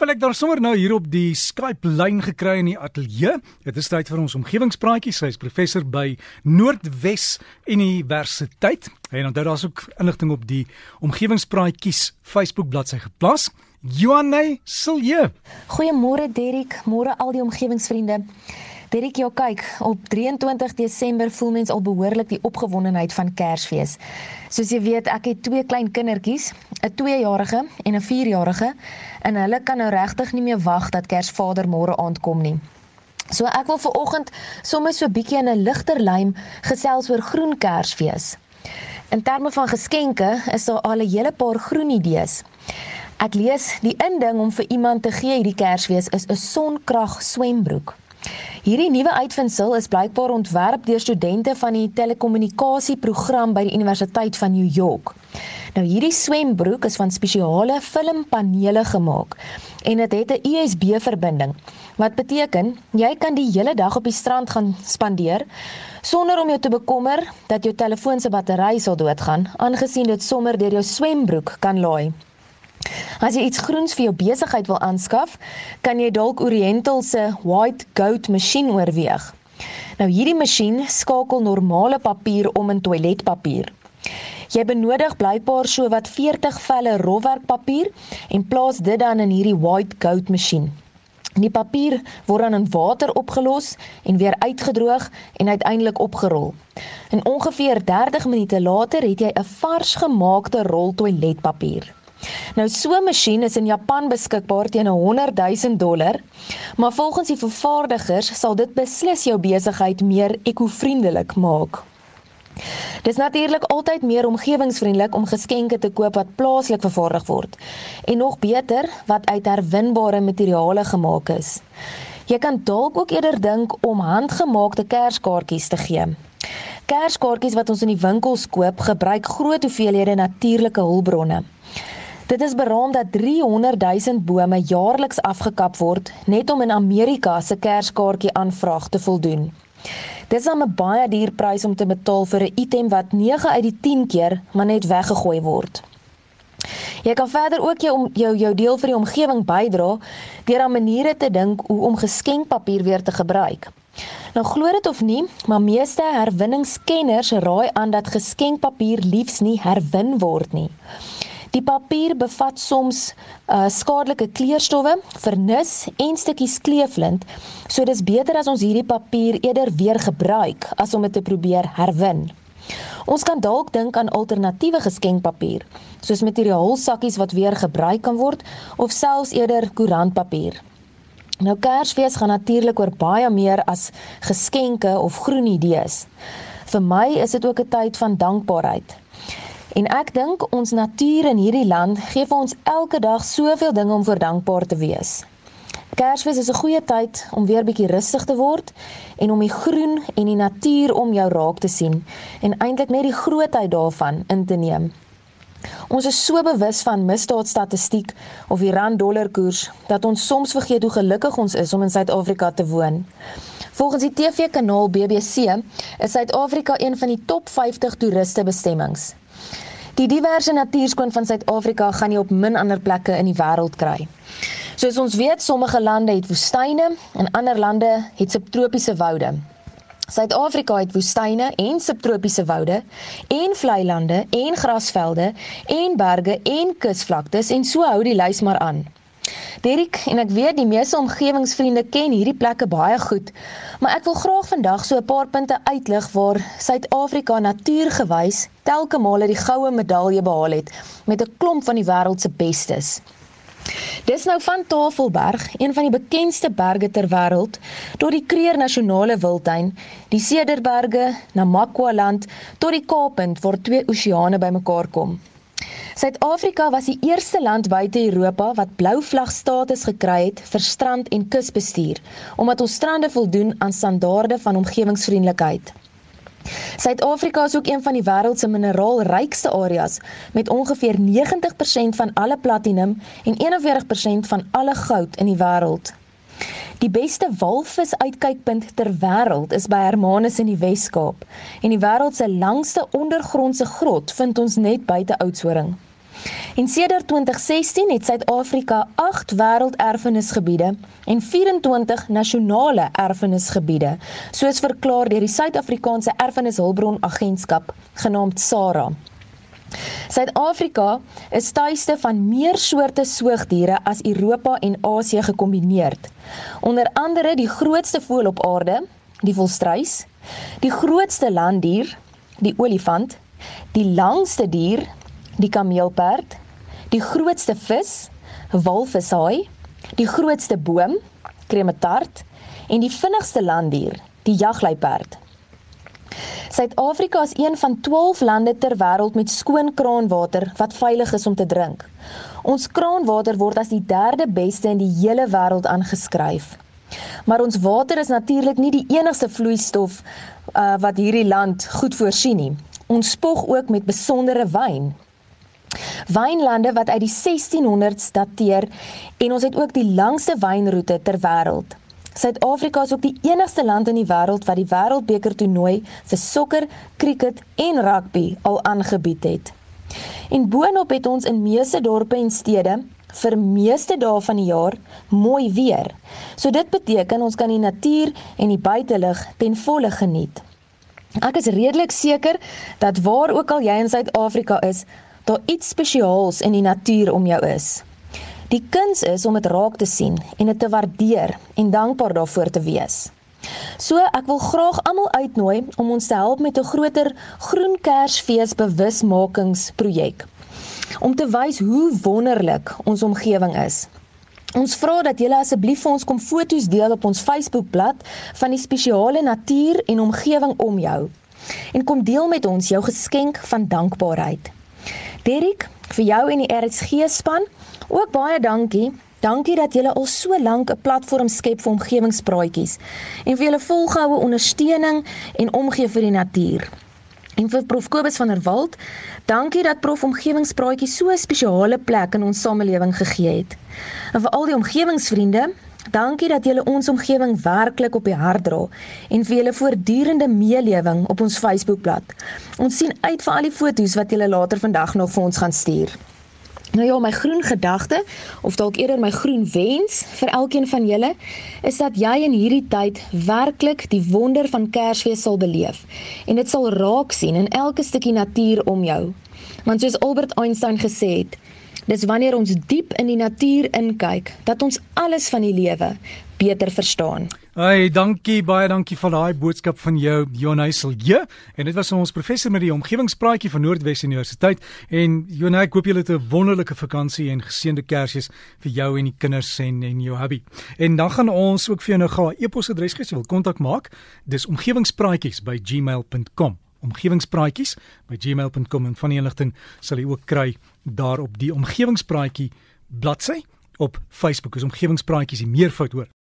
Wel ek daar sommer nou hier op die Skype lyn gekry in die ateljee. Dit is tyd vir ons omgewingspraatjie. Sy is professor by Noordwes Universiteit. En onthou daar's ook inligting op die omgewingspraatjies Facebook bladsy geplaas. Joanne Silje. Goeiemôre Derik, môre al die omgewingsvriende. Derek, ja kyk, op 23 Desember voel mens al behoorlik die opgewondenheid van Kersfees. Soos jy weet, ek het twee klein kindertjies, 'n 2-jarige en 'n 4-jarige, en hulle kan nou regtig nie meer wag dat Kersvader môre aand kom nie. So ek wil vir oggend sommer so 'n bietjie in 'n ligter lyn gesels oor groen Kersfees. In terme van geskenke is daar al 'n hele paar groen idees. Ek lees die inding om vir iemand te gee hierdie Kersfees is 'n sonkrag swembroek. Hierdie nuwe uitvinding is blykbaar ontwerp deur studente van die telekommunikasieprogram by die Universiteit van New York. Nou hierdie swembroek is van spesiale filmpanele gemaak en dit het 'n USB-verbinding. Wat beteken jy kan die hele dag op die strand gaan spandeer sonder om jou te bekommer dat jou telefoon se battery sal doodgaan, aangesien dit sommer deur jou swembroek kan laai. As jy iets groens vir jou besigheid wil aanskaf, kan jy dalk Oriental se White Goat masjien oorweeg. Nou hierdie masjien skakel normale papier om in toiletpapier. Jy benodig blykbaar so wat 40 velle rofwerkpapier en plaas dit dan in hierdie White Goat masjien. Die papier word dan in water opgelos en weer uitgedroog en uiteindelik opgerol. En ongeveer 30 minute later het jy 'n vars gemaakte rol toiletpapier. Nou so 'n masjien is in Japan beskikbaar teen 'n 100 000 dollar, maar volgens die vervaardigers sal dit beslis jou besigheid meer ekovriendelik maak. Dit is natuurlik altyd meer omgewingsvriendelik om geskenke te koop wat plaaslik vervaardig word en nog beter wat uit herwinbare materiale gemaak is. Jy kan dalk ook eerder dink om handgemaakte kerskaartjies te gee. Kerskaartjies wat ons in die winkels koop, gebruik groot hoeveelhede natuurlike hulpbronne. Dit is beraam dat 300 000 bome jaarliks afgekap word net om in Amerika se kerskaartjie aanvraag te voldoen. Dit is 'n baie duur prys om te betaal vir 'n item wat 9 uit die 10 keer maar net weggegooi word. Jy kan verder ook jou jou jou deel vir die omgewing bydra deur aan maniere te dink hoe om geskenkpapier weer te gebruik. Nou glo dit of nie, maar meeste herwinningskenners raai aan dat geskenkpapier liefs nie herwin word nie. Die papier bevat soms uh, skadelike kleurstowwe, vernis en stukkies kleeflint. So dis beter as ons hierdie papier eerder weer gebruik as om dit te probeer herwin. Ons kan dalk dink aan alternatiewe geskenkpapier, soos materiaalsakkies wat weer gebruik kan word of selfs eerder koerantpapier. Nou Kersfees gaan natuurlik oor baie meer as geskenke of groen idees. Vir my is dit ook 'n tyd van dankbaarheid. En ek dink ons natuur in hierdie land gee vir ons elke dag soveel dinge om voor dankbaar te wees. Kersfees is 'n goeie tyd om weer bietjie rustig te word en om die groen en die natuur om jou raak te sien en eintlik net die grootheid daarvan in te neem. Ons is so bewus van misdaadstatistiek of die rand-dollar koers dat ons soms vergeet hoe gelukkig ons is om in Suid-Afrika te woon. Volgens die TV-kanaal BBC is Suid-Afrika een van die top 50 toeriste bestemmings. Die diverse natuurskoon van Suid-Afrika gaan jy op min ander plekke in die wêreld kry. Soos ons weet, sommige lande het woestyne en ander lande het subtropiese woude. Suid-Afrika het woestyne en subtropiese woude en vlei lande en grasvelde en berge en kusvlaktes en so hou die lys maar aan. Derek en ek weet die meeste omgewingsvriende ken hierdie plekke baie goed, maar ek wil graag vandag so 'n paar punte uitlig waar Suid-Afrika natuurgewys telke male die goue medalje behaal het met 'n klomp van die wêreld se bestes. Dis nou van Tafelberg, een van die bekendste berge ter wêreld, tot die Kruger Nasionale Wildtuin, die Cederberge, Namakwa-land tot die Kaappunt waar twee oseane bymekaar kom. Suid-Afrika was die eerste land buite Europa wat blou vlag status gekry het vir strand- en kusbestuur, omdat ons strande voldoen aan standaarde van omgewingsvriendelikheid. Suid-Afrika is ook een van die wêreld se mineraalrykste areas met ongeveer 90% van alle platinum en 41% van alle goud in die wêreld. Die beste walvis uitkykpunt ter wêreld is by Hermanus in die Wes-Kaap en die wêreld se langste ondergrondse grot vind ons net buite Oudtshoorn. En sedert 2016 het Suid-Afrika 8 wêrelderfenisgebiede en 24 nasionale erfenisgebiede, soos verklaar deur die Suid-Afrikaanse Erfenishulpbron Agentskap genaamd SARA. Suid-Afrika is tuiste van meer soorte soogdiere as Europa en Asië gekombineer. Onder andere die grootste voël op aarde, die volstruis, die grootste landdier, die olifant, die langste dier, die kameelperd, die grootste vis, walvishaai, die grootste boom, kremetart en die vinnigste landdier, die jagluiperd. Suid-Afrika is een van 12 lande ter wêreld met skoon kraanwater wat veilig is om te drink. Ons kraanwater word as die derde beste in die hele wêreld aangeskryf. Maar ons water is natuurlik nie die enigste vloeistof uh, wat hierdie land goed voorsien nie. Ons spog ook met besondere wyn. Wynlande wat uit die 1600s dateer en ons het ook die langste wynroete ter wêreld. Suid-Afrika is ook die enigste land in die wêreld wat die Wêreldbeker toernooi vir sokker, krieket en rugby al aangebied het. En boonop het ons in meeste dorpe en stede vir meeste dae van die jaar mooi weer. So dit beteken ons kan die natuur en die buitelug ten volle geniet. Ek is redelik seker dat waar ook al jy in Suid-Afrika is, daar iets spesiaals in die natuur om jou is. Die kuns is om dit raak te sien en dit te waardeer en dankbaar daarvoor te wees. So ek wil graag almal uitnooi om ons te help met 'n groter groen kersfees bewusmakingsprojek om te wys hoe wonderlik ons omgewing is. Ons vra dat julle asseblief vir ons kom foto's deel op ons Facebookblad van die spesiale natuur en omgewing om jou. En kom deel met ons jou geskenk van dankbaarheid. Derek, vir jou en die RSG span, ook baie dankie. Dankie dat julle al so lank 'n platform skep vir omgewingspraatjies en vir julle volgehoue ondersteuning en omgee vir die natuur. En vir Prof Kobus van der Walt, dankie dat Prof omgewingspraatjies so 'n spesiale plek in ons samelewing gegee het. En vir al die omgewingsvriende, Dankie dat julle ons omgewing werklik op die hart dra en vir julle voortdurende meelewing op ons Facebookblad. Ons sien uit vir al die foto's wat julle later vandag nog vir ons gaan stuur. Nou ja, my groen gedagte of dalk eerder my groen wens vir elkeen van julle is dat jy in hierdie tyd werklik die wonder van Kersfees sal beleef en dit sal raak sien in elke stukkie natuur om jou. Want soos Albert Einstein gesê het, Dis wanneer ons diep in die natuur inkyk dat ons alles van die lewe beter verstaan. Hey, dankie baie dankie vir daai boodskap van jou Jonaisel. Ja, en dit was ons professor met die omgewingspraatjie van Noordwes Universiteit en Jonai, ek hoop julle het 'n wonderlike vakansie en geseënde Kersfees vir jou en die kinders en en jou hubby. En dan gaan ons ook vir jou nou gou 'n e-posadres gee as jy wil kontak maak. Dis omgewingspraatjies@gmail.com omgewingspraatjies by gmail.com en van die inligting sal jy ook kry daar op die omgewingspraatjie bladsy op Facebook. Is omgewingspraatjies die meervoud hoor.